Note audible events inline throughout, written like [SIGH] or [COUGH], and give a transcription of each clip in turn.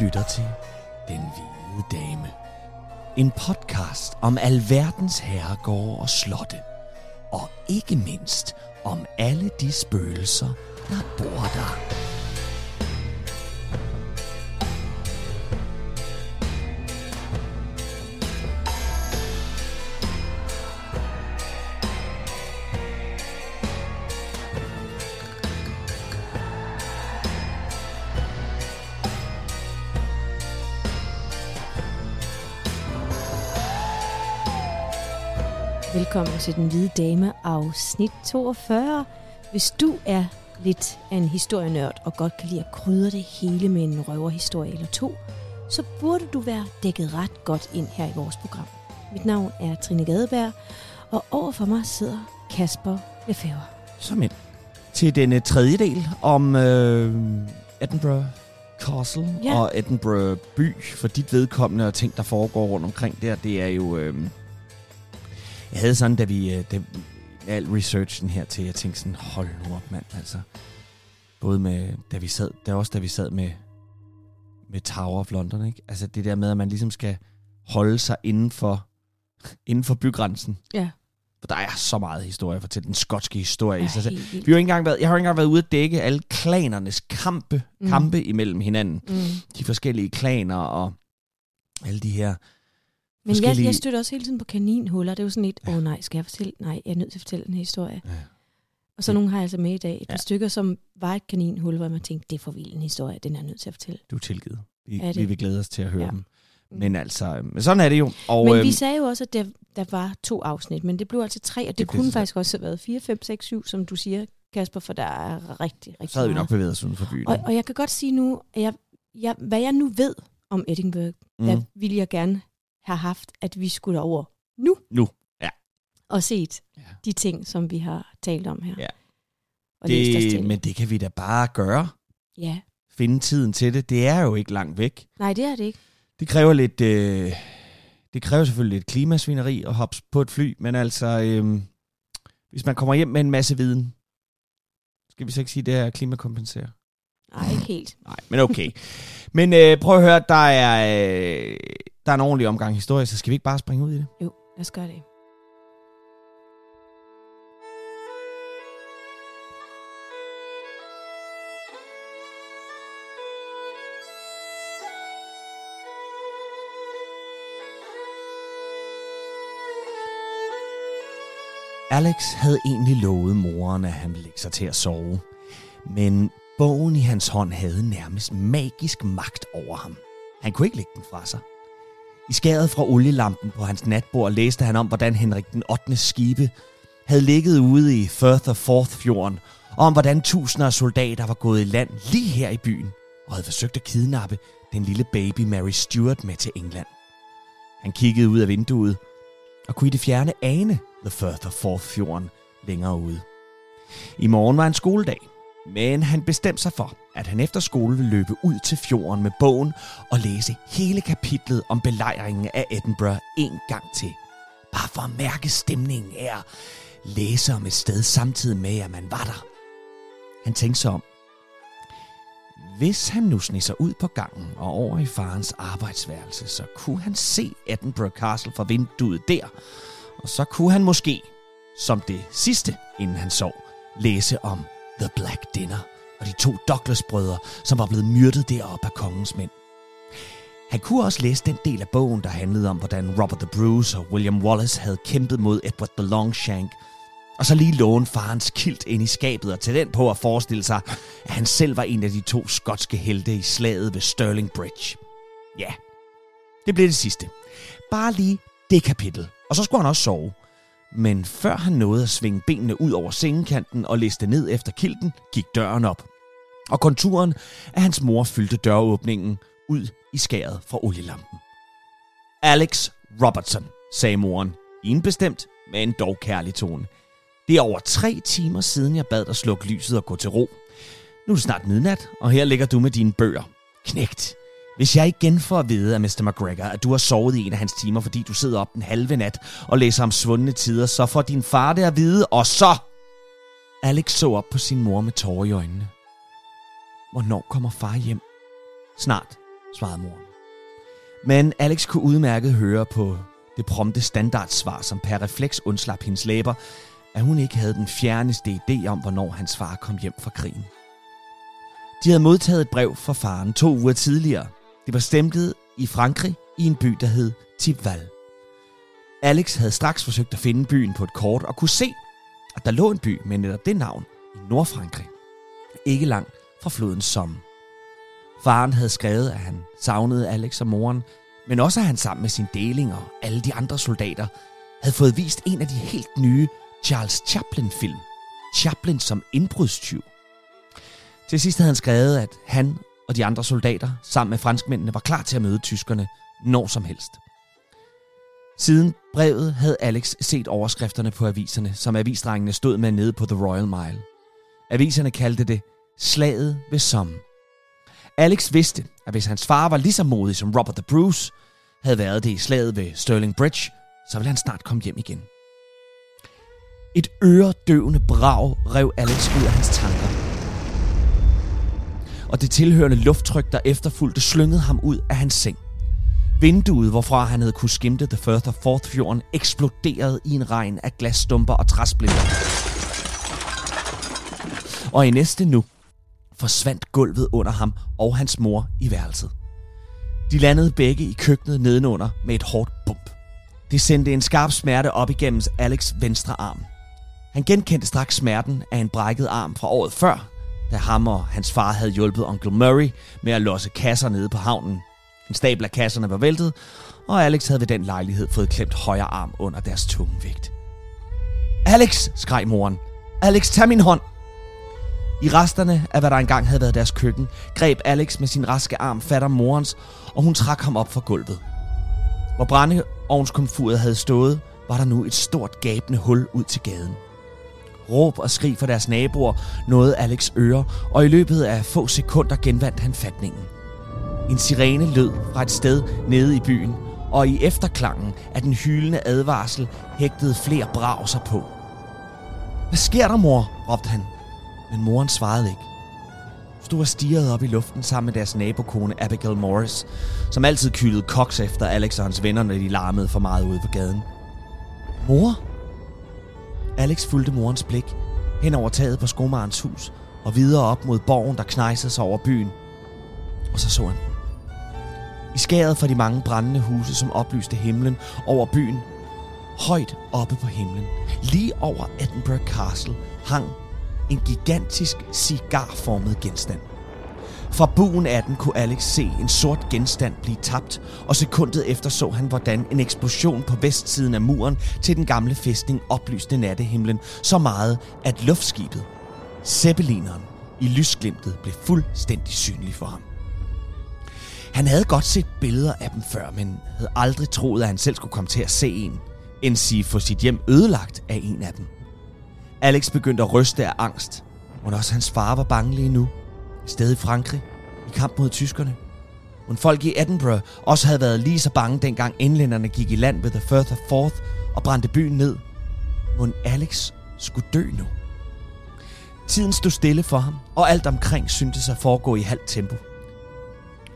Lytter til Den Hvide Dame. En podcast om alverdens herregårde og slotte. Og ikke mindst om alle de spøgelser, der bor der. Til Den Hvide Dame afsnit 42. Hvis du er lidt af en historienørd og godt kan lide at krydre det hele med en røverhistorie eller to, så burde du være dækket ret godt ind her i vores program. Mit navn er Trine Gadeberg, og overfor mig sidder Kasper Lefebvre. Som ind til denne tredje del om øh, Edinburgh Castle Ja. og Edinburgh by. For dit vedkommende og ting, der foregår rundt omkring der, det er jo... Øh, jeg havde sådan, da vi... Øh, da, al researchen her til, jeg tænkte sådan, hold nu op, mand, altså. Både med, da vi sad, der også da vi sad med, med Tower of London, ikke? Altså det der med, at man ligesom skal holde sig inden for, inden for bygrænsen. Ja. For der er så meget historie at fortælle. Den skotske historie i sig selv. Vi har jo ikke engang været, jeg har jo ikke engang været ude at dække alle klanernes kampe, mm. kampe imellem hinanden. Mm. De forskellige klaner og alle de her... Men jeg, forskellige- jeg støtter også hele tiden på kaninhuller. Det er jo sådan et, åh oh, nej, skal jeg fortælle? Nej, jeg er nødt til at fortælle en historie. Ja. Og så nogle har jeg altså med i dag. Et par Ja. stykker, som var et kaninhul, hvor man tænkte, det er for vild en historie, den er jeg nødt til at fortælle. Du er tilgivet. Vi, Er det? vi vil glæde os til at høre Ja. ja. dem. Men altså, men sådan er det jo. Og, Men øhm, vi sagde jo også, at der, der var to afsnit, men det blev altså tre, og det, Det kunne så- faktisk også have været 4, 5, 6, 7, som du siger, Kasper, for der er rigtig, rigtig så havde vi nok meget. bevæget os uden for byen. Og, og jeg kan godt sige nu, at jeg, jeg, hvad jeg nu ved om Edinburgh, mm. mm. der ville jeg gerne have haft, at vi skulle over nu. Nu, ja. Og set Ja. de ting, som vi har talt om her. Ja. Og det, men det kan vi da bare gøre. Ja, Finde tiden til det. Det er jo ikke langt væk. nej, det er det ikke. Det kræver lidt... Øh, det kræver selvfølgelig lidt klimasvineri at hoppe på et fly, men altså, øh, hvis man kommer hjem med en masse viden, skal vi så ikke sige, at det er klimakompensere? Nej, ikke helt. Nej, men okay. men øh, prøv at høre, der er, øh, der er en ordentlig omgang historie, så skal vi ikke bare springe ud i det? Jo, lad os gøre det. Alex havde egentlig lovet moren, at han ville lægge sig til at sove. Men bogen i hans hånd havde nærmest magisk magt over ham. Han kunne ikke lægge den fra sig. I skæret fra olielampen på hans natbord læste han om, hvordan Henrik den 8. skibe havde ligget ude i Firth of Forth fjorden, og om hvordan tusinder af soldater var gået i land lige her i byen, og havde forsøgt at kidnappe den lille baby Mary Stuart med til England. Han kiggede ud af vinduet, og kunne i det fjerne ane The Firth of Forth fjorden længere ude. I morgen var en skoledag, men han bestemte sig for, at han efter skole ville løbe ud til fjorden med bogen og læse hele kapitlet om belejringen af Edinburgh en gang til. Bare for at mærke stemningen af at læse om et sted samtidig med, at man var der. Han tænkte sig om. Hvis han nu sneg sig ud på gangen og over i farens arbejdsværelse, så kunne han se Edinburgh Castle fra vinduet der, og så kunne han måske, som det sidste, inden han sov, læse om The Black Dinner og de to Douglas-brødre, som var blevet myrdet deroppe af kongens mænd. Han kunne også læse den del af bogen, der handlede om, hvordan Robert the Bruce og William Wallace havde kæmpet mod Edward the Longshank, og så lige låne farens kilt ind i skabet og tage den på at forestille sig, at han selv var en af de to skotske helte i slaget ved Stirling Bridge. Ja, det blev det sidste. Bare lige det kapitel. Og så skulle han også sove. Men før han nåede at svinge benene ud over sengekanten og liste ned efter kilten, gik døren op. Og konturen af hans mor fyldte døråbningen ud i skæret fra olielampen. Alex Robertson, sagde moren, i en bestemt, men dog kærlig tone. Det er over tre timer siden, jeg bad dig slukke lyset og gå til ro. Nu er det snart midnat, og her ligger du med dine bøger. Knægt. Hvis jeg igen får at vide af Mr. McGregor, at du har sovet i en af hans timer, fordi du sidder op den halve nat og læser om svundne tider, så får din far det at vide, og så... Alex så op på sin mor med tårer i øjnene. Hvornår kommer far hjem? Snart, svarede moren. Men Alex kunne udmærket høre på det prompte standardsvar, som per refleks undslap hendes læber, at hun ikke havde den fjerneste idé om, hvornår hans far kom hjem fra krigen. De havde modtaget et brev fra faren to uger tidligere. Det var stemplet i Frankrig i en by, der hed Tipval. Alex havde straks forsøgt at finde byen på et kort og kunne se, at der lå en by med netop det navn i Nordfrankrig. Ikke langt fra floden Somme. Faren havde skrevet, at han savnede Alex og moren, men også at han sammen med sin deling og alle de andre soldater havde fået vist en af de helt nye Charles Chaplin-film. Chaplin som indbrudstyv. Til sidst havde han skrevet, at han og de andre soldater sammen med franskmændene var klar til at møde tyskerne når som helst. Siden brevet havde Alex set overskrifterne på aviserne, som avisdrengene stod med nede på The Royal Mile. Aviserne kaldte det Slaget ved Somme. Alex vidste, at hvis hans far var lige så modig som Robert the Bruce havde været det i slaget ved Stirling Bridge, så ville han snart komme hjem igen. Et øredøvende brag rev Alex ud af hans tanker. Og det tilhørende lufttryk, der efterfulgte, slyngede ham ud af hans seng. Vinduet, hvorfra han havde kunne skimte The Firth of Forthfjorden, eksploderede i en regn af glasstumper og træsplinter. Og i næste nu forsvandt gulvet under ham og hans mor i værelset. De landede begge i køkkenet nedenunder med et hårdt bump. Det sendte en skarp smerte op igennem Alex venstre arm. Han genkendte straks smerten af en brækket arm fra året før, da ham og hans far havde hjulpet onkel Murray med at losse kasser nede på havnen. En stabel af kasserne var væltet, og Alex havde ved den lejlighed fået klemt højre arm under deres tunge vægt. Alex, skreg moren. Alex, tag min hånd! I resterne af hvad der engang havde været deres køkken, greb Alex med sin raske arm fat om morens, og hun trak ham op fra gulvet. Hvor brændeovnskomfuret havde stået, var der nu et stort gabende hul ud til gaden. Råb og skrig fra deres naboer nåede Alex ører, og i løbet af få sekunder genvandt han fatningen. En sirene lød fra et sted nede i byen, og i efterklangen af den hylende advarsel hægtede flere brag på. Hvad sker der, mor? råbte han. Men moren svarede ikke. Stod og stirrede op i luften sammen med deres nabokone Abigail Morris, som altid kyldede koks efter Alex og hans venner, når de larmede for meget ude på gaden. Mor? Alex fulgte morens blik hen over taget på skomarens hus og videre op mod borgen, der knejsede sig over byen. Og så så han den. I skæret for de mange brændende huse, som oplyste himlen over byen, højt oppe på himlen, lige over Edinburgh Castle, hang en gigantisk cigarformet genstand. Fra buen af den kunne Alex se en sort genstand blive tabt, og sekundet efter så han, hvordan en eksplosion på vestsiden af muren til den gamle fæstning oplyste nattehimlen så meget, at luftskibet, Zeppelineren, i lysglimtet blev fuldstændig synlig for ham. Han havde godt set billeder af dem før, men havde aldrig troet, at han selv skulle komme til at se en, end sige få sit hjem ødelagt af en af dem. Alex begyndte at ryste af angst, men også hans far var bange lige nu. Sted i Frankrig, i kamp mod tyskerne. Men folk i Edinburgh også havde været lige så bange, dengang englænderne gik i land ved The Firth of Forth og brændte byen ned. Men Alex skulle dø nu. Tiden stod stille for ham, og alt omkring syntes at foregå i halvt tempo.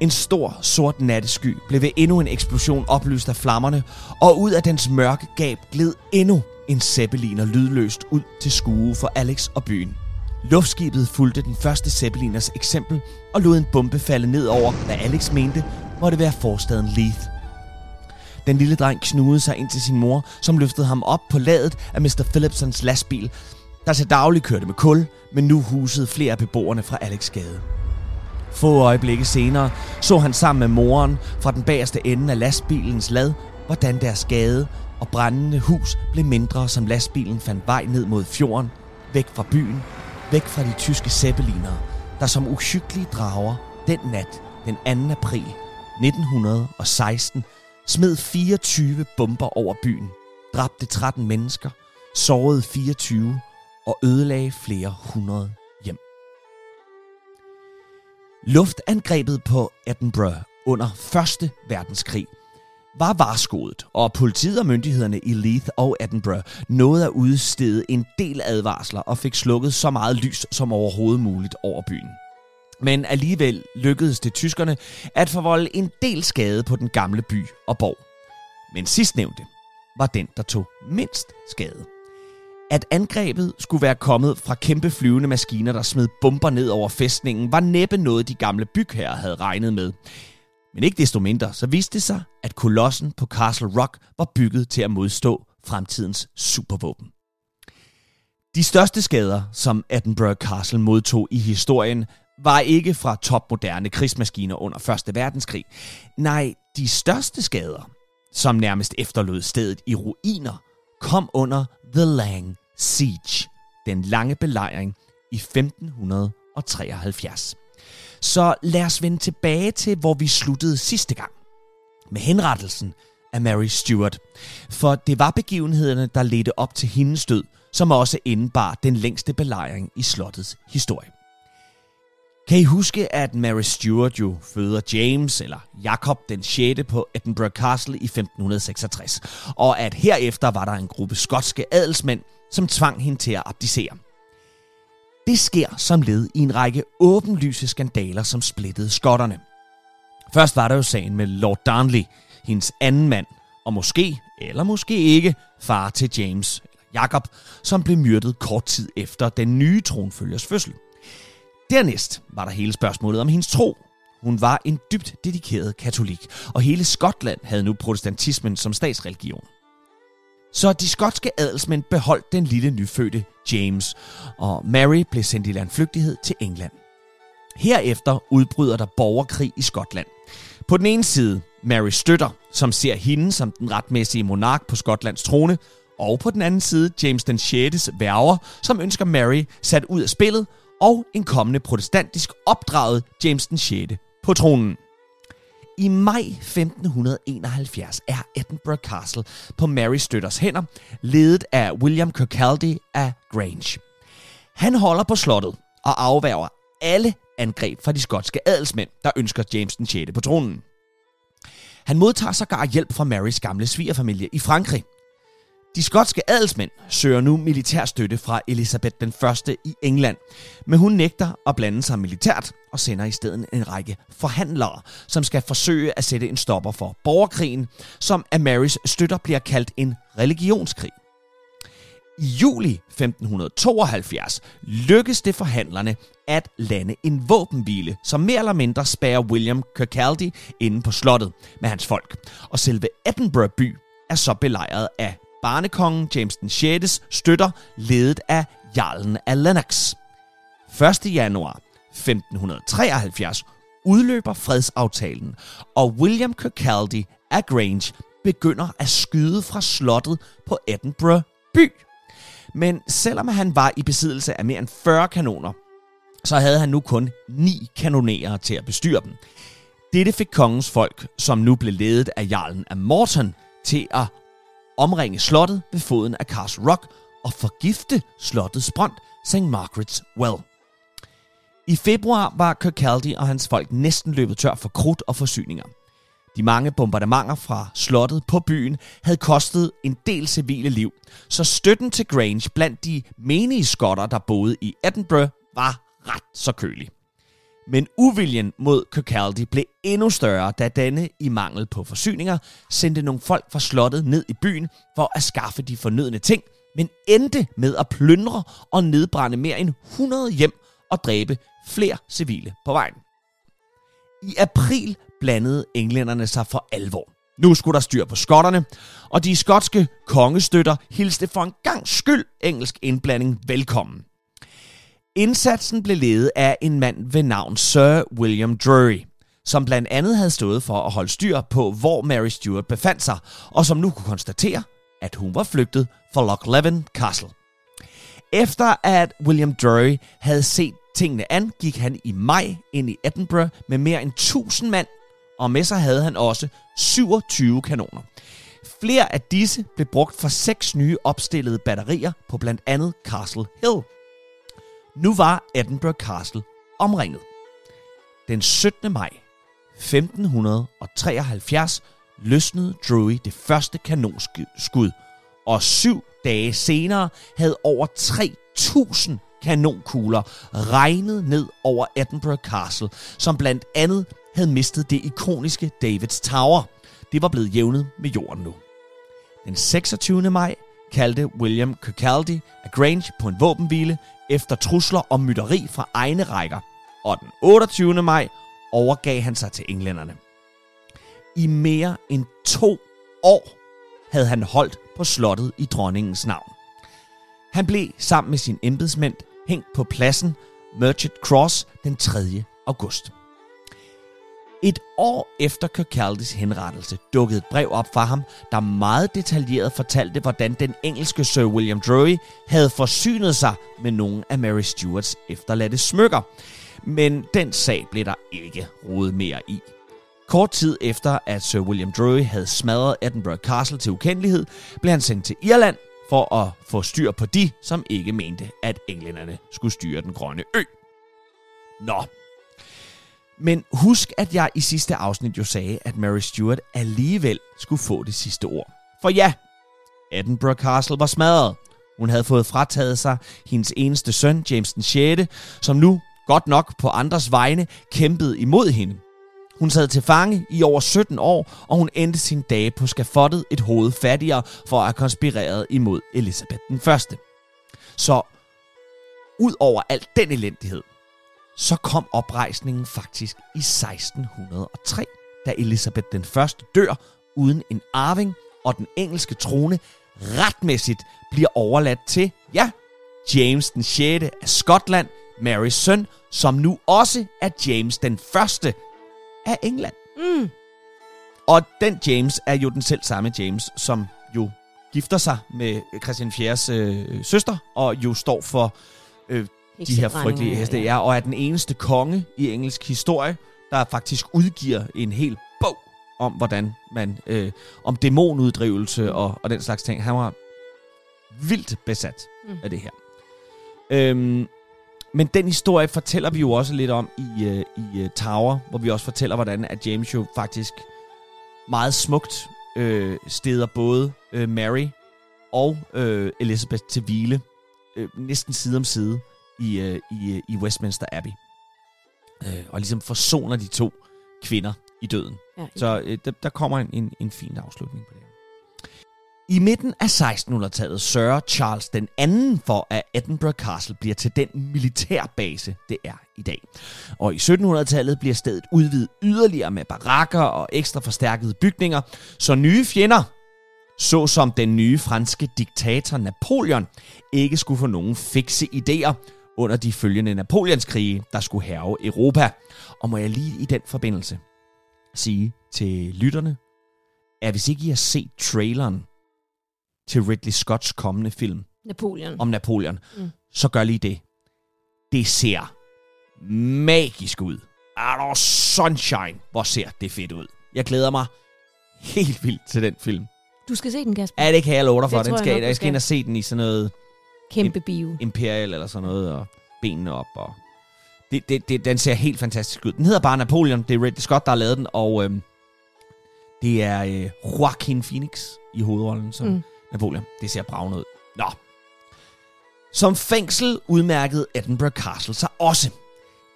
En stor, sort nattesky blev ved endnu en eksplosion oplyst af flammerne, og ud af dens mørke gab gled endnu en zeppeliner lydløst ud til skue for Alex og byen. Luftskibet fulgte den første zeppeliners eksempel og lod en bombe falde ned over, hvad Alex mente måtte være forstaden Leith. Den lille dreng knudede sig ind til sin mor, som løftede ham op på ladet af Mr. Philipsons lastbil, der til daglig kørte med kul, men nu husede flere af beboerne fra Alex gade. Få øjeblikke senere så han sammen med moren fra den bagerste ende af lastbilens lad, hvordan deres gade og brændende hus blev mindre, som lastbilen fandt vej ned mod fjorden, væk fra byen, væk fra de tyske zeppelinere, der som uhyggelige drager den nat, den 2. april 1916, smed 24 bomber over byen, dræbte 13 mennesker, sårede 24 og ødelagde flere hundrede hjem. Luftangrebet på Edinburgh under 1. verdenskrig var varskodet, og politiet og myndighederne i Leith og Edinburgh nåede at udstede en del advarsler og fik slukket så meget lys som overhovedet muligt over byen. Men alligevel lykkedes det tyskerne at forvolde en del skade på den gamle by og borg. Men sidstnævnte var den, der tog mindst skade. At angrebet skulle være kommet fra kæmpe flyvende maskiner, der smed bomber ned over fæstningen, var næppe noget, de gamle bygherrer havde regnet med. Men ikke desto mindre, så viste det sig, at kolossen på Castle Rock var bygget til at modstå fremtidens supervåben. De største skader, som Edinburgh Castle modtog i historien, var ikke fra topmoderne krigsmaskiner under 1. verdenskrig. Nej, de største skader, som nærmest efterlod stedet i ruiner, kom under The Lang Siege, den lange belejring i 1573. Så lad os vende tilbage til, hvor vi sluttede sidste gang. Med henrettelsen af Mary Stuart. For det var begivenhederne, der ledte op til hendes død, som også indebar den længste belejring i slottets historie. Kan I huske, at Mary Stuart jo føder James, eller Jacob den 6. på Edinburgh Castle i 1566, og at herefter var der en gruppe skotske adelsmænd, som tvang hende til at abdicere. Det sker som led i en række åbenlyse skandaler, som splittede skotterne. Først var der jo sagen med Lord Darnley, hendes anden mand, og måske, eller måske ikke, far til James, Jakob, som blev myrdet kort tid efter den nye tronfølgers fødsel. Dernæst var der hele spørgsmålet om hendes tro. Hun var en dybt dedikeret katolik, og hele Skotland havde nu protestantismen som statsreligion. Så de skotske adelsmænd beholdt den lille nyfødte James, og Mary blev sendt i landflygtighed til England. Herefter udbryder der borgerkrig i Skotland. På den ene side Mary støtter, som ser hende som den retmæssige monark på Skotlands trone, og på den anden side James den 6. værger, som ønsker Mary sat ud af spillet, og en kommende protestantisk opdraget James den 6. på tronen. I maj 1571 er Edinburgh Castle på Mary Støtters hænder, ledet af William Kirkcaldy af Grange. Han holder på slottet og afværger alle angreb fra de skotske adelsmænd, der ønsker James den 6. på tronen. Han modtager sågar hjælp fra Marys gamle svigerfamilie i Frankrig. De skotske adelsmænd søger nu militær støtte fra Elisabeth den 1. i England, men hun nægter at blande sig militært og sender i stedet en række forhandlere, som skal forsøge at sætte en stopper for borgerkrigen, som af Marys støtter bliver kaldt en religionskrig. I juli 1572 lykkes det forhandlerne at lande en våbenhvile, som mere eller mindre spærrer William Kirkcaldy inde på slottet med hans folk. Og selve Edinburgh by er så belejret af barnekongen James den 6. støtter, ledet af Jarlen af Lennox. 1. januar 1573 udløber fredsaftalen, og William Kirkcaldy af Grange begynder at skyde fra slottet på Edinburgh by. Men selvom han var i besiddelse af mere end 40 kanoner, så havde han nu kun 9 kanonerer til at bestyre dem. Dette fik kongens folk, som nu blev ledet af jarlen af Morton, til at omringe slottet ved foden af Castle Rock og forgifte slottets brønd, St. Margaret's Well. I februar var Kirkcaldy og hans folk næsten løbet tør for krudt og forsyninger. De mange bombardementer fra slottet på byen havde kostet en del civile liv, så støtten til Grange blandt de menige skotter, der boede i Edinburgh, var ret så kølig. Men uviljen mod Kirkcaldy blev endnu større, da denne i mangel på forsyninger sendte nogle folk fra slottet ned i byen for at skaffe de fornødne ting, men endte med at plyndre og nedbrænde mere end 100 hjem og dræbe flere civile på vejen. I april blandede englænderne sig for alvor. Nu skulle der styr på skotterne, og de skotske kongestøtter hilste for en gang skyld engelsk indblanding velkommen. Indsatsen blev ledet af en mand ved navn Sir William Drury, som blandt andet havde stået for at holde styr på, hvor Mary Stuart befandt sig, og som nu kunne konstatere, at hun var flygtet fra Lochleven Castle. Efter at William Drury havde set tingene an, gik han i maj ind i Edinburgh med mere end 1000 mand, og med sig havde han også 27 kanoner. Flere af disse blev brugt for seks nye opstillede batterier på blandt andet Castle Hill. Nu var Edinburgh Castle omringet. Den 17. maj 1573 løsnede Drury det første kanonskud, og syv dage senere havde over 3.000 kanonkugler regnet ned over Edinburgh Castle, som blandt andet havde mistet det ikoniske Davids Tower. Det var blevet jævnet med jorden nu. Den 26. maj kaldte William Kirkcaldy af Grange på en våbenhvile efter trusler om mytteri fra egne rækker, og den 28. maj overgav han sig til englænderne. I mere end to år havde han holdt på slottet i dronningens navn. Han blev sammen med sin embedsmænd hængt på pladsen Merchant Cross den 3. august. Et år efter Kirkcaldys henrettelse dukkede et brev op fra ham, der meget detaljeret fortalte, hvordan den engelske Sir William Drury havde forsynet sig med nogle af Mary Stuarts efterladte smykker. Men den sag blev der ikke rodet mere i. Kort tid efter, at Sir William Drury havde smadret Edinburgh Castle til ukendelighed, blev han sendt til Irland for at få styr på de, som ikke mente, at englænderne skulle styre den grønne ø. Nå. Men husk, at jeg i sidste afsnit jo sagde, at Mary Stuart alligevel skulle få det sidste ord. For ja, Edinburgh Castle var smadret. Hun havde fået frataget sig hendes eneste søn, James den 6., som nu, godt nok på andres vegne, kæmpede imod hende. Hun sad til fange i over 17 år, og hun endte sin dage på skafottet et hoved fattigere for at have konspireret imod Elisabeth den 1. Så ud over alt den elendighed, så kom oprejsningen faktisk i 1603, da Elisabeth den Første dør uden en arving, og den engelske trone retmæssigt bliver overladt til, ja, James den 6. af Skotland, Marys søn, som nu også er James den Første af England. Mm. Og den James er jo den selv samme James, som jo gifter sig med Christian 4's øh, søster, og jo står for øh, de her frygtelige heste, ja. og er den eneste konge i engelsk historie, der faktisk udgiver en hel bog om, hvordan man, øh, om dæmonuddrivelse og, og den slags ting. Han var vildt besat mm. af det her. Øhm, men den historie fortæller vi jo også lidt om i, øh, i uh, Tower, hvor vi også fortæller, hvordan at James jo faktisk meget smukt øh, steder både øh, Mary og øh, Elizabeth til hvile, øh, næsten side om side i, øh, i, øh, i Westminster Abbey. Øh, og ligesom forsoner de to kvinder i døden. Ja, Så øh, der, der kommer en, en, en fin afslutning på det her. I midten af 1600-tallet sørger Charles den anden for, at Edinburgh Castle bliver til den militærbase, det er i dag. Og i 1700-tallet bliver stedet udvidet yderligere med barakker og ekstra forstærkede bygninger, så nye fjender, såsom den nye franske diktator Napoleon, ikke skulle få nogen fikse idéer under de følgende Napoleonskrige, der skulle herve Europa. Og må jeg lige i den forbindelse sige til lytterne, at hvis ikke I har set traileren til Ridley Scotts kommende film Napoleon. om Napoleon, mm. så gør lige det. Det ser magisk ud. Er sunshine, hvor ser det fedt ud. Jeg glæder mig helt vildt til den film. Du skal se den, Kasper. Ja, det kan jeg love dig for. Den skal, jeg, jeg skal ind og se den i sådan noget... Kæmpe bio. Imperial eller sådan noget, og benene op. Og det, det, det, den ser helt fantastisk ud. Den hedder bare Napoleon. Det er Ridley Scott, der har lavet den, og øhm, det er øh, Joaquin Phoenix i hovedrollen som mm. Napoleon. Det ser bravende ud. Nå. Som fængsel udmærkede Edinburgh Castle sig også.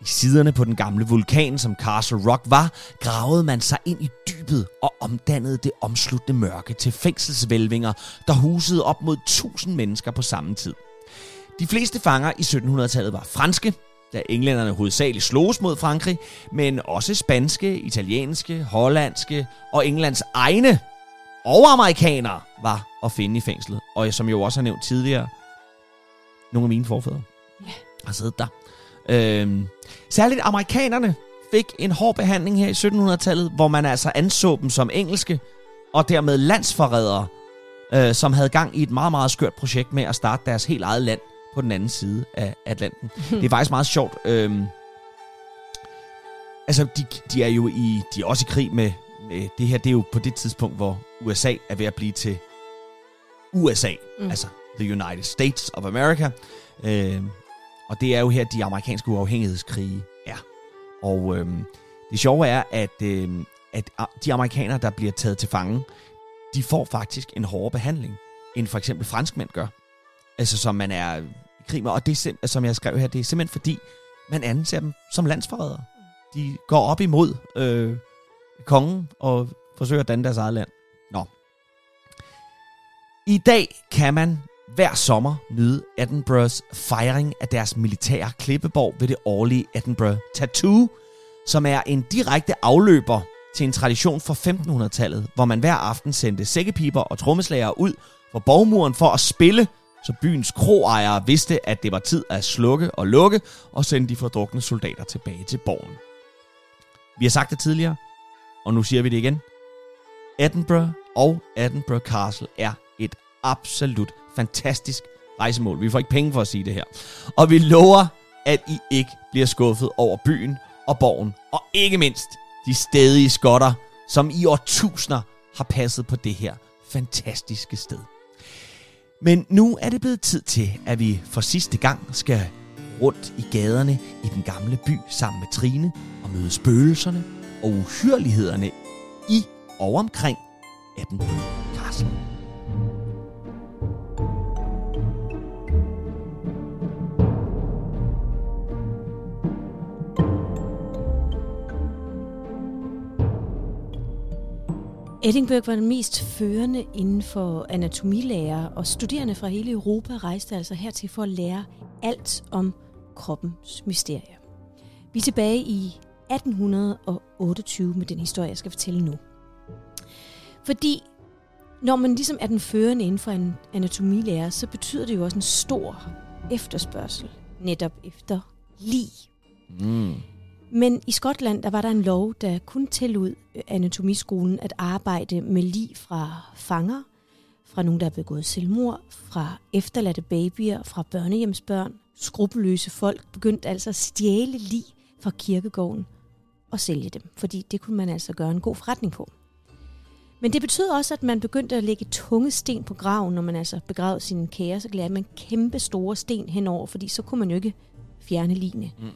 I siderne på den gamle vulkan, som Castle Rock var, gravede man sig ind i dybet og omdannede det omsluttende mørke til fængselsvælvinger, der husede op mod 1000 mennesker på samme tid. De fleste fanger i 1700-tallet var franske, da englænderne hovedsageligt sloges mod Frankrig, men også spanske, italienske, hollandske og Englands egne og amerikanere var at finde i fængslet. Og som jeg jo også har nævnt tidligere, nogle af mine forfædre ja. har siddet der. Øhm, særligt amerikanerne fik en hård behandling her i 1700-tallet, hvor man altså anså dem som engelske, og dermed landsforrædere, øh, som havde gang i et meget, meget skørt projekt med at starte deres helt eget land på den anden side af Atlanten. [LAUGHS] det er faktisk meget sjovt. Øhm, altså, de, de er jo i, de er også i krig med, med det her. Det er jo på det tidspunkt, hvor USA er ved at blive til USA, mm. altså the United States of America. Øhm, og det er jo her, de amerikanske uafhængighedskrige er. Og øhm, det sjove er, at, øhm, at ah, de amerikanere, der bliver taget til fange, de får faktisk en hårdere behandling, end for eksempel franskmænd gør. Altså som man er i krig med. Og det er, som jeg skrev her, det er simpelthen fordi, man anser dem som landsforrædere. De går op imod øh, kongen og forsøger at danne deres eget land. Nå. I dag kan man hver sommer nyde Edinburghs fejring af deres militære klippeborg ved det årlige Edinburgh Tattoo, som er en direkte afløber til en tradition fra 1500-tallet, hvor man hver aften sendte sækkepiber og trommeslagere ud for borgmuren for at spille, så byens kroejere vidste, at det var tid at slukke og lukke og sende de fordrukne soldater tilbage til borgen. Vi har sagt det tidligere, og nu siger vi det igen. Edinburgh og Edinburgh Castle er et absolut fantastisk rejsemål. Vi får ikke penge for at sige det her. Og vi lover, at I ikke bliver skuffet over byen og borgen, og ikke mindst de stedige skotter, som i årtusinder har passet på det her fantastiske sted. Men nu er det blevet tid til, at vi for sidste gang skal rundt i gaderne i den gamle by sammen med Trine og møde spøgelserne og uhyrlighederne i og omkring Edinburgh Castle. Edinburgh var den mest førende inden for anatomilærer, og studerende fra hele Europa rejste altså hertil for at lære alt om kroppens mysterier. Vi er tilbage i 1828 med den historie, jeg skal fortælle nu. Fordi når man ligesom er den førende inden for en anatomilærer, så betyder det jo også en stor efterspørgsel netop efter lige. Mm. Men i Skotland, der var der en lov, der kun tillod øh, anatomiskolen at arbejde med lig fra fanger, fra nogen, der er begået selvmord, fra efterladte babyer, fra børnehjemsbørn. Skrupelløse folk begyndte altså at stjæle lig fra kirkegården og sælge dem, fordi det kunne man altså gøre en god forretning på. Men det betød også, at man begyndte at lægge tunge sten på graven, når man altså begravede sine kære, så lagde man kæmpe store sten henover, fordi så kunne man jo ikke fjerne ligene. Mm.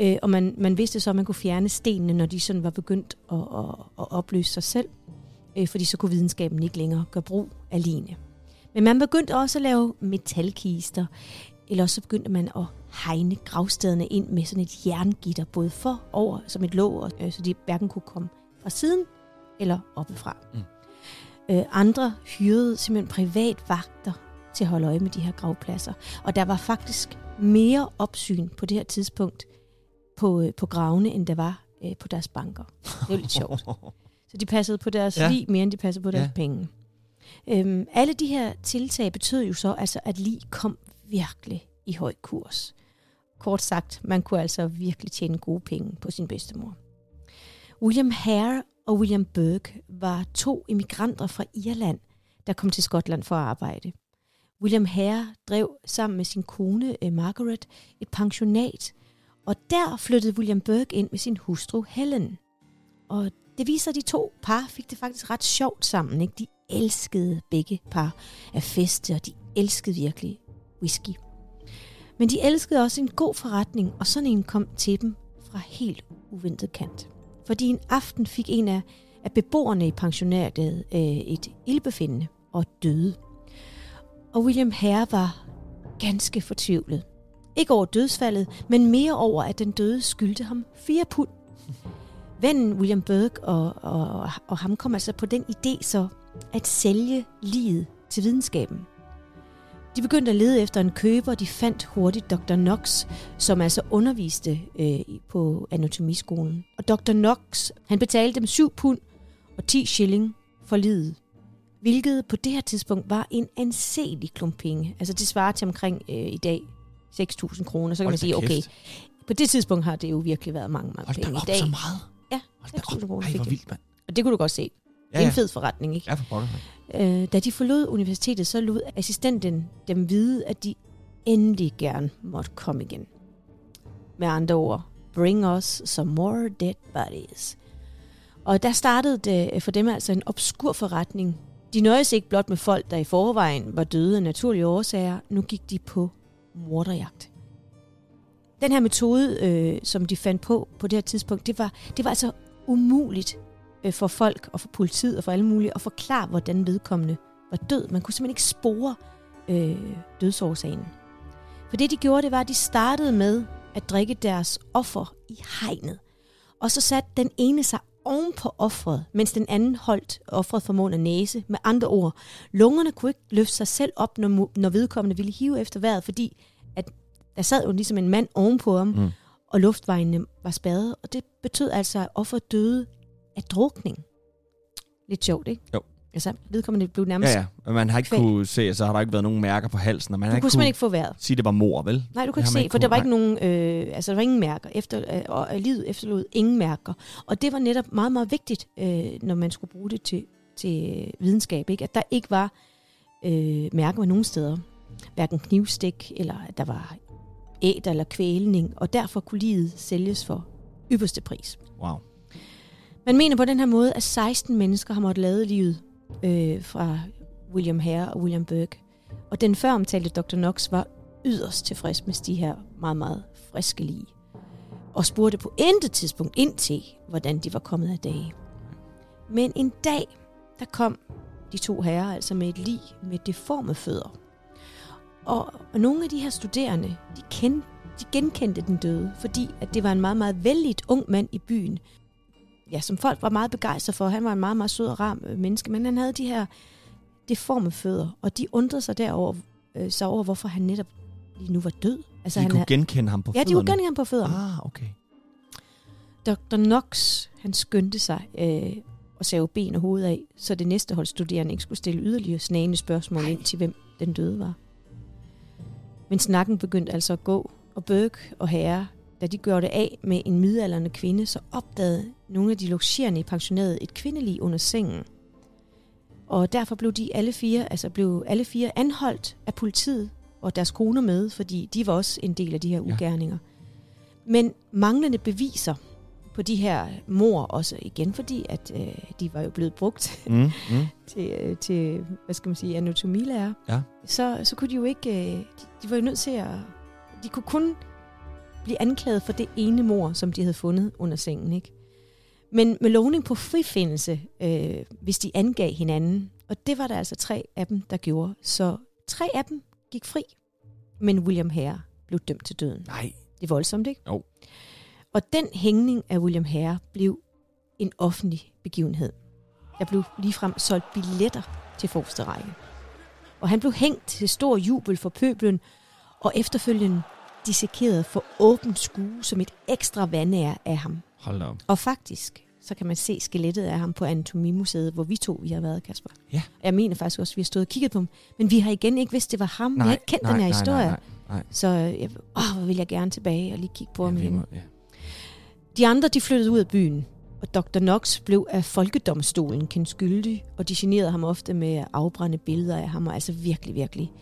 Øh, og man, man vidste så, at man kunne fjerne stenene, når de sådan var begyndt at, at, at opløse sig selv, øh, fordi så kunne videnskaben ikke længere gøre brug af ligene. Men man begyndte også at lave metalkister, eller også så begyndte man at hegne gravstederne ind med sådan et jerngitter, både for over som et låg, øh, så de hverken kunne komme fra siden eller oppefra. Mm. Øh, andre hyrede simpelthen privat vagter til at holde øje med de her gravpladser. Og der var faktisk mere opsyn på det her tidspunkt på, øh, på gravene, end der var øh, på deres banker. Det er lidt sjovt. [LAUGHS] Så de passede på deres ja. Liv mere, end de passede på deres Ja. penge. Øhm, alle de her tiltag betød jo så, altså, at lig kom virkelig i høj kurs. Kort sagt, man kunne altså virkelig tjene gode penge på sin bedstemor. William Hare og William Burke var to immigranter fra Irland, der kom til Skotland for at arbejde. William Hare drev sammen med sin kone eh, Margaret et pensionat, og der flyttede William Burke ind med sin hustru Helen. Og det viser, at de to par fik det faktisk ret sjovt sammen. Ikke? De elskede begge par at feste, og de elskede virkelig whisky. Men de elskede også en god forretning, og sådan en kom til dem fra helt uventet kant. Fordi en aften fik en af, af beboerne i pensionatet øh, et ildbefindende og døde. Og William Herre var ganske fortvivlet. Ikke over dødsfaldet, men mere over, at den døde skyldte ham fire pund. Vennen William Burke og, og, og ham kom altså på den idé så at sælge livet til videnskaben. De begyndte at lede efter en køber, og de fandt hurtigt Dr. Knox, som altså underviste øh, på anatomiskolen. Og Dr. Knox, han betalte dem 7 pund og 10 shilling for livet. Hvilket på det her tidspunkt var en anselig klump penge. Altså det svarer til omkring øh, i dag 6.000 kroner. Så kan Hold man da sige, okay, på det tidspunkt har det jo virkelig været mange, mange Hold da penge. op, I dag, så meget. Ja, Hold da 6.000 op. kroner Ej, hvor vildt, mand. Og det kunne du godt se. Ja, Ja, ja. En fed forretning, ikke? Ja, for pokker. Øh, da de forlod universitetet, så lod assistenten dem vide, at de endelig gerne måtte komme igen. Med andre ord, bring us some more dead bodies. Og der startede det for dem altså en obskur forretning. De nøjes ikke blot med folk, der i forvejen var døde af naturlige årsager. Nu gik de på morderjagt. Den her metode, øh, som de fandt på på det her tidspunkt, det var, det var altså umuligt øh, for folk og for politiet og for alle mulige at forklare, hvordan vedkommende var død. Man kunne simpelthen ikke spore øh, dødsårsagen. For det, de gjorde, det var, at de startede med at drikke deres offer i hegnet. Og så satte den ene sig oven på offret, mens den anden holdt offret for mund og næse. Med andre ord, lungerne kunne ikke løfte sig selv op, når, når vedkommende ville hive efter vejret, fordi at der sad jo ligesom en mand ovenpå ham, Mm. og luftvejene var spadet. Og det betød altså, at offeret døde af drukning. Lidt sjovt, ikke? Jo. Altså, vedkommende blev nærmest... Ja, ja. Og man har ikke Kvæg. kunne se, så har der ikke været nogen mærker på halsen, og man har Du ikke kunne simpelthen ikke få vejret. sige, det var mor, vel? Nej, du kunne Det har ikke se, ikke for der var ikke nogen, øh, altså der var ingen mærker, efter, øh, og livet efterlod ingen mærker. Og det var netop meget, meget vigtigt, øh, når man skulle bruge det til, til videnskab, ikke? at der ikke var øh, mærker nogen steder. Hverken knivstik, eller at der var æder eller kvælning, og derfor kunne livet sælges for ypperste pris. Wow. Man mener på den her måde, at 16 mennesker har måttet lade livet øh, fra William Hare og William Burke. Og den før omtalte Dr. Knox var yderst tilfreds med de her meget, meget friske lige. Og spurgte på intet tidspunkt ind til, hvordan de var kommet af dage. Men en dag, der kom de to herrer altså med et lig med deforme fødder. Og, og nogle af de her studerende, de, kendte, de genkendte den døde, fordi at det var en meget, meget vældig ung mand i byen, ja, som folk var meget begejstrede for. Han var en meget, meget sød og ram øh, menneske, men han havde de her deforme fødder, og de undrede sig derover, øh, så over, hvorfor han netop lige nu var død. Altså, De han kunne havde, genkende ham på ja, de kunne fødderne? genkende ham på fødderne. Ah, okay. Dr. Knox, han skyndte sig øh, og save ben og hoved af, så det næste hold studerende ikke skulle stille yderligere snagende spørgsmål ind til, hvem den døde var. Men snakken begyndte altså at gå, og Burke og Herre, da de gjorde det af med en midaldrende kvinde, så opdagede nogle af de logerende i pensionatet et kvindelig under sengen. Og derfor blev de alle fire, altså blev alle fire anholdt af politiet og deres koner med, fordi de var også en del af de her Ja. ugerninger. Men manglende beviser på de her mor også igen, fordi at øh, de var jo blevet brugt Mm, mm. [LAUGHS] til, øh, til hvad skal man sige, anatomilærer, Ja. så, så kunne de jo ikke, øh, de, de var jo nødt til at, de kunne kun blive anklaget for det ene mor, som de havde fundet under sengen, ikke? Men med lovning på frifindelse, øh, hvis de angav hinanden, og det var der altså tre af dem, der gjorde. Så tre af dem gik fri, men William Hare blev dømt til døden. Nej. Det er voldsomt, ikke? Jo. Og den hængning af William Hare blev en offentlig begivenhed. Der blev ligefrem solgt billetter til forreste række. Og han blev hængt til stor jubel for pøblen, og efterfølgende dissekeret for åbent skue som et ekstra vandære af ham. Hold op. Og faktisk, så kan man se skelettet af ham på Anatomimuseet, hvor vi to vi har været, Kasper. Ja. Jeg mener faktisk også, at vi har stået og kigget på ham. Men vi har igen ikke vidst, det var ham. vi har ikke kendt nej, den her nej, historie. Nej, nej, nej. Så jeg, åh, hvor vil jeg gerne tilbage og lige kigge på Ja, ham igen. ja. De andre de flyttede ud af byen, og Dr. Knox blev af folkedomstolen kendt skyldig, og de generede ham ofte med at afbrænde billeder af ham, og altså virkelig, virkelig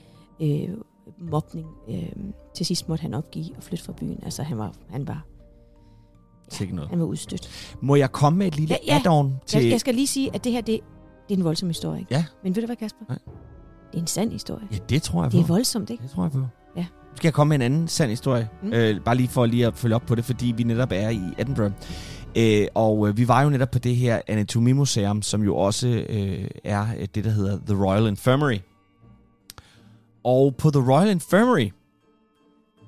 øh, mobning. Øh, til sidst måtte han opgive og flytte fra byen. Altså han var, han var, Sikke noget. han var udstødt. Må jeg komme med et lille Ja, ja. add-on til... Jeg, jeg skal lige sige, at det her, det, det er en voldsom historie. Ikke? Ja. Men ved du hvad, Kasper? Nej. Det er en sand historie. Ja, det tror jeg på. Det er voldsomt, ikke? Det tror jeg på. Ja. Nu skal jeg komme med en anden sand historie. Mm. Mm. Øh, bare lige for lige at følge op på det, fordi vi netop er i Edinburgh. Øh, og øh, vi var jo netop på det her anatomimuseum, som jo også øh, er øh, det, der hedder The Royal Infirmary. Og på The Royal Infirmary,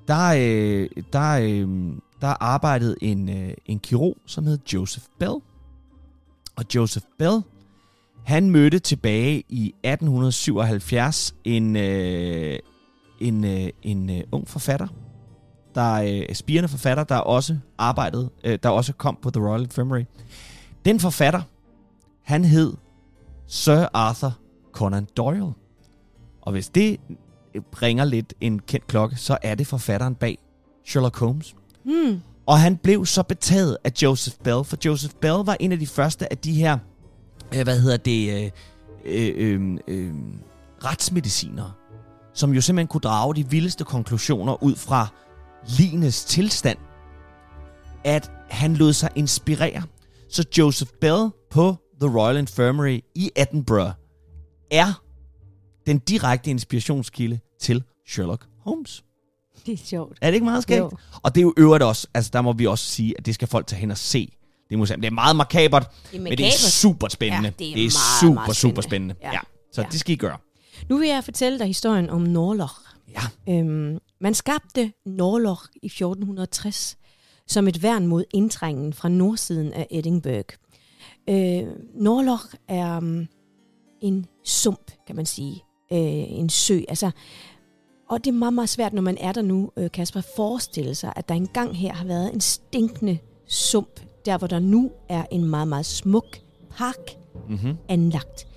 der, øh, der, øh, der arbejdede en, øh, en kirurg, som hed Joseph Bell. Og Joseph Bell, han mødte tilbage i 1877 en, øh, en, øh, en øh, ung forfatter, der øh, spirende forfatter, der også arbejdede, øh, der også kom på The Royal Infirmary. Den forfatter, han hed Sir Arthur Conan Doyle. Og hvis det ringer lidt en kendt klokke, så er det forfatteren bag Sherlock Holmes. Mm. Og han blev så betaget af Joseph Bell, for Joseph Bell var en af de første af de her, øh, hvad hedder det, øh, øh, øh, øh, retsmedicinere, som jo simpelthen kunne drage de vildeste konklusioner ud fra lignes tilstand, at han lod sig inspirere. Så Joseph Bell på The Royal Infirmary i Edinburgh er den direkte inspirationskilde til Sherlock Holmes. Det er sjovt. Er det ikke meget skægt? Jo. Og det er jo øvrigt også, altså der må vi også sige, at det skal folk tage hen og se. Det er, museum. det er meget makabert, Det er men det er super spændende. Ja, det er det er meget, super, meget super spændende. spændende. Ja. Ja. ja. Så Ja. det skal I gøre. Nu vil jeg fortælle dig historien om Norloch. Ja. Øhm, Man skabte Norloch i 1460 som et værn mod indtrængen fra nordsiden af Edinburgh. Øh, Norloch er um, en sump, kan man sige. Øh, en sø. Altså, og det er meget, meget svært, når man er der nu, øh, Kasper, at forestille sig, at der engang her har været en stinkende sump, der hvor der nu er en meget, meget smuk park Mm-hmm. anlagt.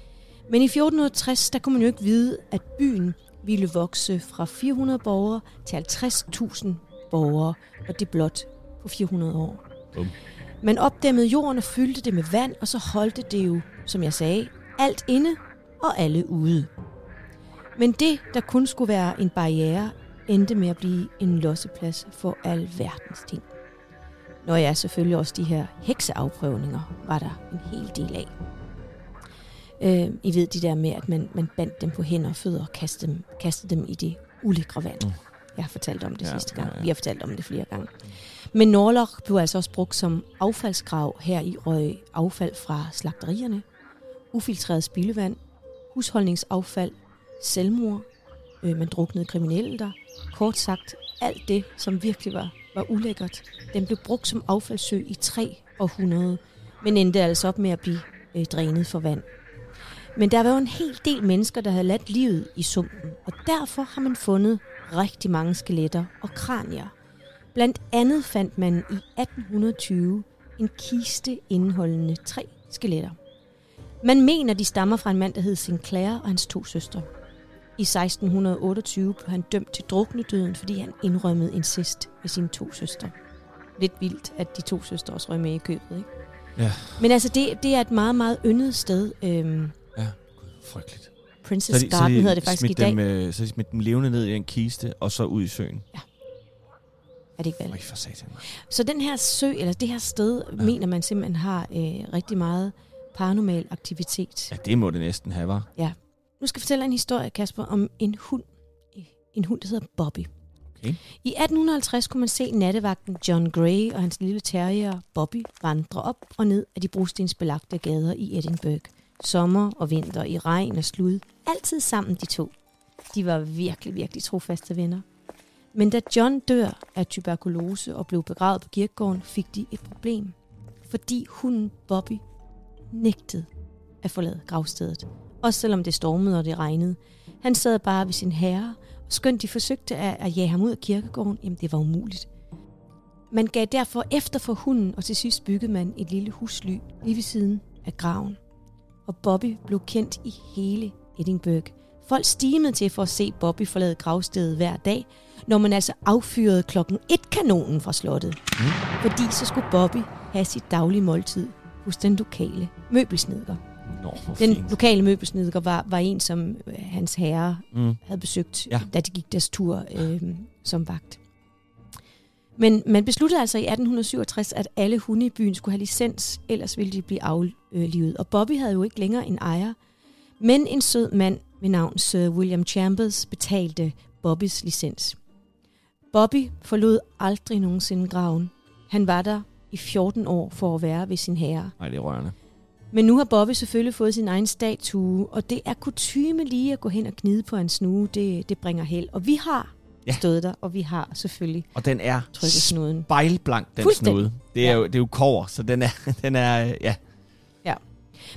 Men i 1460, der kunne man jo ikke vide, at byen ville vokse fra 400 borgere til 50.000 borgere, og det blot på 400 år. Bum. Man opdæmmede jorden og fyldte det med vand, og så holdte det jo, som jeg sagde, alt inde og alle ude. Men det, der kun skulle være en barriere, endte med at blive en losseplads for alverdens ting. Når jeg selvfølgelig også de her hekseafprøvninger var der en hel del af. Øh, I ved de der med, at man, man bandt dem på hænder og fødder og kastede dem, kastede dem i det ulækre vand. Mm. Jeg har fortalt om det Ja, sidste gang. ja, ja. Vi har fortalt om det flere gange. Men Norloch blev altså også brugt som affaldsgrav her i røg affald fra slagterierne, ufiltreret spildevand, husholdningsaffald, selvmord, øh, man druknede kriminelle der. Kort sagt, alt det, som virkelig var, var ulækkert, den blev brugt som affaldssø i tre århundrede, men endte altså op med at blive øh, drænet for vand. Men der var jo en hel del mennesker, der havde ladt livet i sumpen, og derfor har man fundet rigtig mange skeletter og kranier. Blandt andet fandt man i 1820 en kiste indeholdende tre skeletter. Man mener, de stammer fra en mand, der hed Sinclair og hans to søstre. I 1628 blev han dømt til druknedøden, fordi han indrømmede incest med sine to søstre. Lidt vildt, at de to søstre også røg med i købet, ikke? Ja. Men altså, det, det er et meget, meget yndet sted. Øhm, Ja, Gud, frygteligt. Princess Garden hedder det faktisk i dag. Dem, øh, så de smidt dem levende ned i en kiste, og så ud i søen. Er det ikke vel? Øj, for satan. Så den her sø, eller det her sted, Ja. ja. mener man simpelthen har øh, rigtig meget paranormal aktivitet. Ja, det må det næsten have, var. Nu skal jeg fortælle en historie, Kasper, om en hund. En hund, der hedder Bobby. Okay. I 1850 kunne man se nattevagten John Gray og hans lille terrier Bobby vandre op og ned af de brostensbelagte gader i Edinburgh. Sommer og vinter, i regn og slud. Altid sammen de to. De var virkelig, virkelig trofaste venner. Men da John dør af tuberkulose og blev begravet på kirkegården, fik de et problem. Fordi hunden Bobby nægtede at forlade gravstedet. Også selvom det stormede og det regnede. Han sad bare ved sin herre, og skønt de forsøgte at, at jage ham ud af kirkegården, jamen det var umuligt. Man gav derfor efter for hunden, og til sidst byggede man et lille husly lige ved siden af graven. Og Bobby blev kendt i hele Edinburgh. Folk stimede til for at se Bobby forlade gravstedet hver dag, når man altså affyrede klokken et kanonen fra slottet. Mm. Fordi så skulle Bobby have sit daglige måltid hos den lokale møbelsnedker. Nå, Den fint. lokale møbelsnedker var, var en, som øh, hans herre Mm. havde besøgt, ja. da de gik deres tur øh, som vagt. Men man besluttede altså i 1867, at alle hunde i byen skulle have licens, ellers ville de blive aflivet. Og Bobby havde jo ikke længere en ejer, men en sød mand ved navn Sir William Chambers betalte Bobbys licens. Bobby forlod aldrig nogensinde graven. Han var der i 14 år for at være ved sin herre. Nej, det er rørende. Men nu har Bobby selvfølgelig fået sin egen statue, og det er kutyme lige at gå hen og knide på hans snue. Det, det bringer held. Og vi har Ja. ja. stået der, og vi har selvfølgelig Og den er snuden. spejlblank, den snude. Det er, Ja. jo, det er jo kover, så den er, [LAUGHS] den er øh, ja.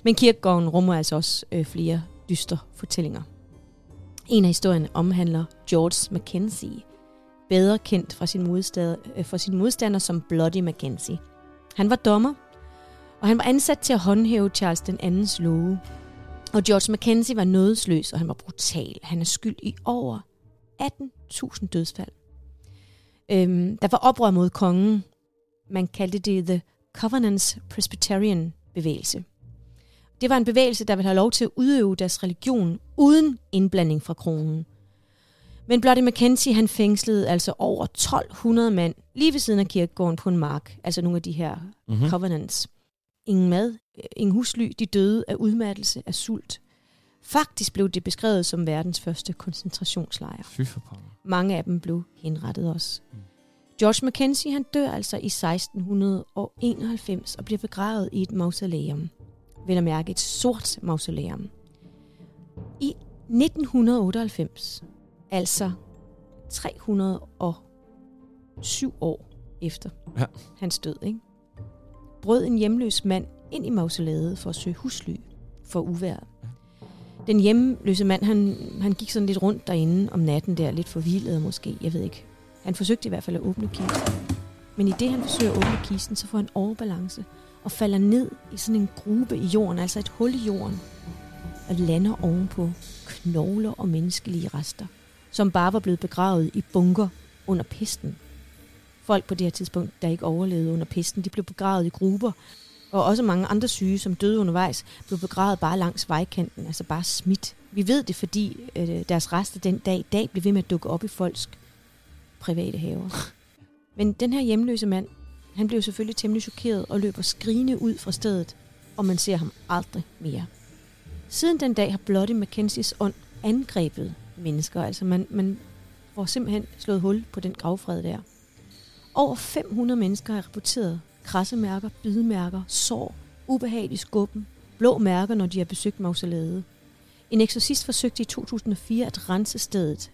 Men kirkegården rummer altså også øh, flere dystre fortællinger. En af historierne omhandler George Mackenzie, bedre kendt fra sin, modstander, øh, fra sin modstander som Bloody Mackenzie. Han var dommer, og han var ansat til at håndhæve Charles den andens love. Og George Mackenzie var nådesløs, og han var brutal. Han er skyld i over 18.000 dødsfald. Øhm, der var oprør mod kongen. Man kaldte det The Covenants Presbyterian bevægelse. Det var en bevægelse, der ville have lov til at udøve deres religion uden indblanding fra kronen. Men Bloody Mackenzie, han fængslede altså over 1200 mand lige ved siden af kirkegården på en mark. Altså nogle af de her Mm-hmm. mm. covenants. Ingen mad, ingen husly, de døde af udmattelse, af sult. Faktisk blev det beskrevet som verdens første koncentrationslejr. Fy for. Mange af dem blev henrettet også. Mm. George Mackenzie han dør altså i 1691 og bliver begravet i et mausoleum. Vel at mærke et sort mausoleum. I 1998, altså 307 år efter Ja. hans død, ikke? Brød en hjemløs mand ind i mausoleet for at søge husly for uværet. Den hjemløse mand, han, han gik sådan lidt rundt derinde om natten der, lidt forvildet måske, jeg ved ikke. Han forsøgte i hvert fald at åbne kisten. Men i det, han forsøger at åbne kisten, så får han overbalance og falder ned i sådan en gruppe i jorden, altså et hul i jorden, og lander ovenpå knogler og menneskelige rester, som bare var blevet begravet i bunker under pesten. Folk på det her tidspunkt, der ikke overlevede under pesten, de blev begravet i grupper, og også mange andre syge, som døde undervejs, blev begravet bare langs vejkanten, altså bare smidt. Vi ved det, fordi øh, deres rester den dag i dag blev ved med at dukke op i folks private haver. [LAUGHS] Men den her hjemløse mand, han blev selvfølgelig temmelig chokeret og løber skrigende ud fra stedet, og man ser ham aldrig mere. Siden den dag har Bloody Mackenzies ånd angrebet mennesker, altså man, man får simpelthen slået hul på den gravfred der. Over 500 mennesker har rapporteret krassemærker, bidemærker, sår, ubehagelig skubben, blå mærker, når de har besøgt mausolæet. En eksorcist forsøgte i 2004 at rense stedet,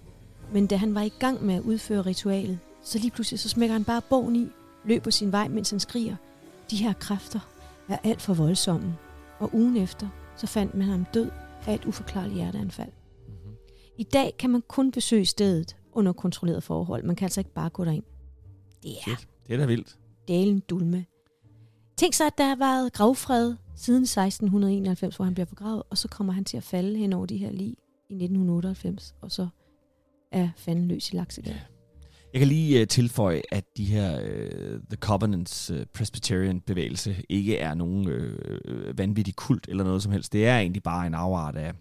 men da han var i gang med at udføre ritualet, så lige pludselig så smækker han bare bogen i, løber sin vej, mens han skriger. De her kræfter er alt for voldsomme, og ugen efter, så fandt man ham død af et uforklarligt hjerteanfald. I dag kan man kun besøge stedet under kontrolleret forhold. Man kan altså ikke bare gå derind. Det er Shit, det er da vildt. dalen dulme. Tænk sig, at der har været gravfred siden 1691, hvor han bliver begravet, og så kommer han til at falde hen over de her lig i 1998, og så er fanden løs i laksegal. Jeg kan lige uh, tilføje, at de her uh, The Covenants uh, Presbyterian bevægelse ikke er nogen uh, vanvittig kult eller noget som helst. Det er egentlig bare en afart af,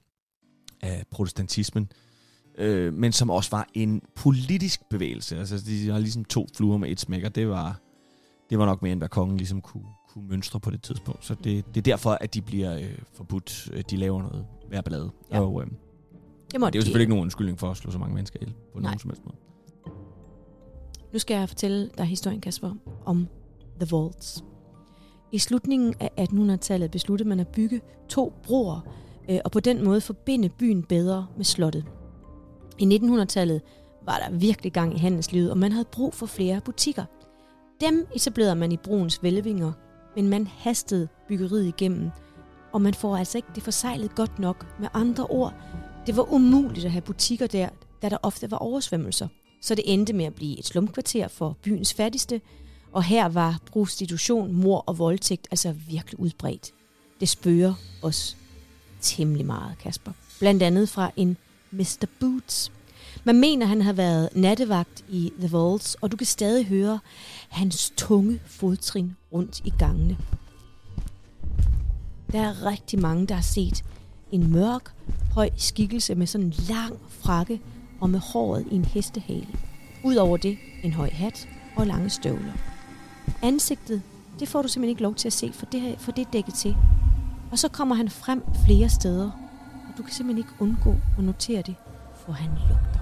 af protestantismen, uh, men som også var en politisk bevægelse. Altså, de har ligesom to fluer med et smæk, og det var, det var nok mere end hvad kongen ligesom kunne, kunne mønstre på det tidspunkt. Så det, det er derfor, at de bliver uh, forbudt. Uh, De laver noget hver ballade. Ja. Og, uh, Det, det er jo selvfølgelig ikke nogen undskyldning for at slå så mange mennesker ihjel på Nej. nogen som helst måde. Nu skal jeg fortælle dig historien, Kasper, om The Vaults. I slutningen af 1800-tallet besluttede man at bygge to broer, øh, og på den måde forbinde byen bedre med slottet. I 1900-tallet var der virkelig gang i handelslivet, og man havde brug for flere butikker. Dem etablerede man i broens vælvinger, men man hastede byggeriet igennem, og man får altså ikke det forsejlet godt nok. Med andre ord, det var umuligt at have butikker der, da der ofte var oversvømmelser. Så det endte med at blive et slumkvarter for byens fattigste, og her var prostitution, mor og voldtægt altså virkelig udbredt. Det spørger os temmelig meget, Kasper. Blandt andet fra en Mr. Boots. Man mener, han har været nattevagt i The Vaults, og du kan stadig høre hans tunge fodtrin rundt i gangene. Der er rigtig mange, der har set en mørk, høj skikkelse med sådan en lang frakke og med håret i en hestehale. Udover det en høj hat og lange støvler. Ansigtet, det får du simpelthen ikke lov til at se, for det, for det er dækket til. Og så kommer han frem flere steder, du kan simpelthen ikke undgå at notere det, for han lugter.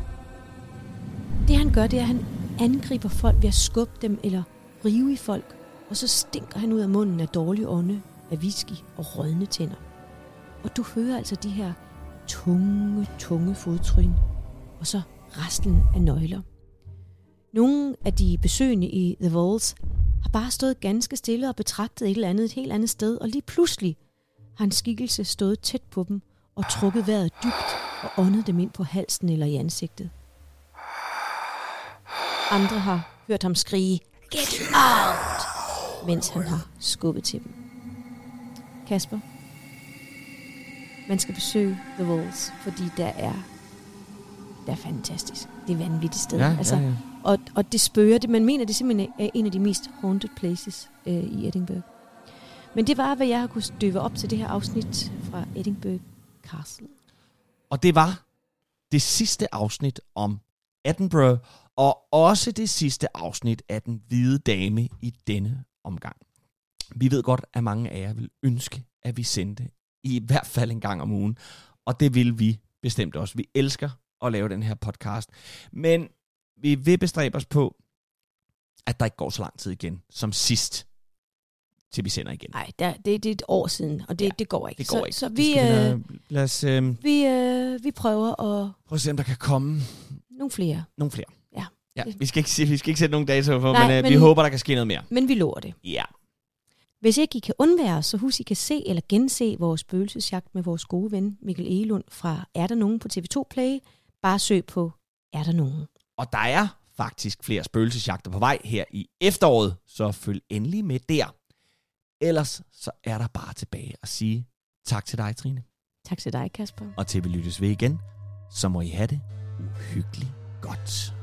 Det han gør, det er, at han angriber folk ved at skubbe dem eller rive i folk, og så stinker han ud af munden af dårlig ånde, af whisky og rådne tænder. Og du hører altså de her tunge, tunge fodtryn, og så rastlen af nøgler. Nogle af de besøgende i The Walls har bare stået ganske stille og betragtet et eller andet et helt andet sted, og lige pludselig har en skikkelse stået tæt på dem og trukket vejret dybt og åndet dem ind på halsen eller i ansigtet. Andre har hørt ham skrige, Get out! mens han har skubbet til dem. Kasper, man skal besøge The Walls, fordi der er, der er fantastisk. Det er vanvittigt sted. altså, ja. Og, og det spørger det. Man mener, det simpelthen er en af de mest haunted places øh, i Edinburgh. Men det var, hvad jeg har kunne støve op til det her afsnit fra Edinburgh Castle. Og det var det sidste afsnit om Edinburgh, og også det sidste afsnit af Den Hvide Dame i denne omgang. Vi ved godt, at mange af jer vil ønske, at vi sendte i hvert fald en gang om ugen, og det vil vi bestemt også. Vi elsker at lave den her podcast, men vi vil bestræbe os på, at der ikke går så lang tid igen som sidst, til vi sender igen. Nej, det, det er et år siden, og det, Ja, ja, det går ikke. Det går så, ikke. Så Det vi, øh, lade- lad os øh, vi, øh, vi prøver at... prøve at se, om der kan komme Nogle flere. nogle flere. Ja, vi skal ikke, se- vi skal ikke sætte nogen datoer på, Nej, men, øh, vi men- håber, der kan ske noget mere. Men vi lover det. Ja. Hvis ikke I kan undvære os, så husk, I kan se eller gense vores spøgelsesjagt med vores gode ven Mikkel Egelund fra Er der nogen på TV2 Play. Bare søg på Er der nogen. Og der er faktisk flere spøgelsesjagter på vej her i efteråret, så følg endelig med der. Ellers så er der bare tilbage at sige tak til dig, Trine. Tak til dig, Kasper. Og til vi lyttes ved igen, så må I have det uhyggeligt godt.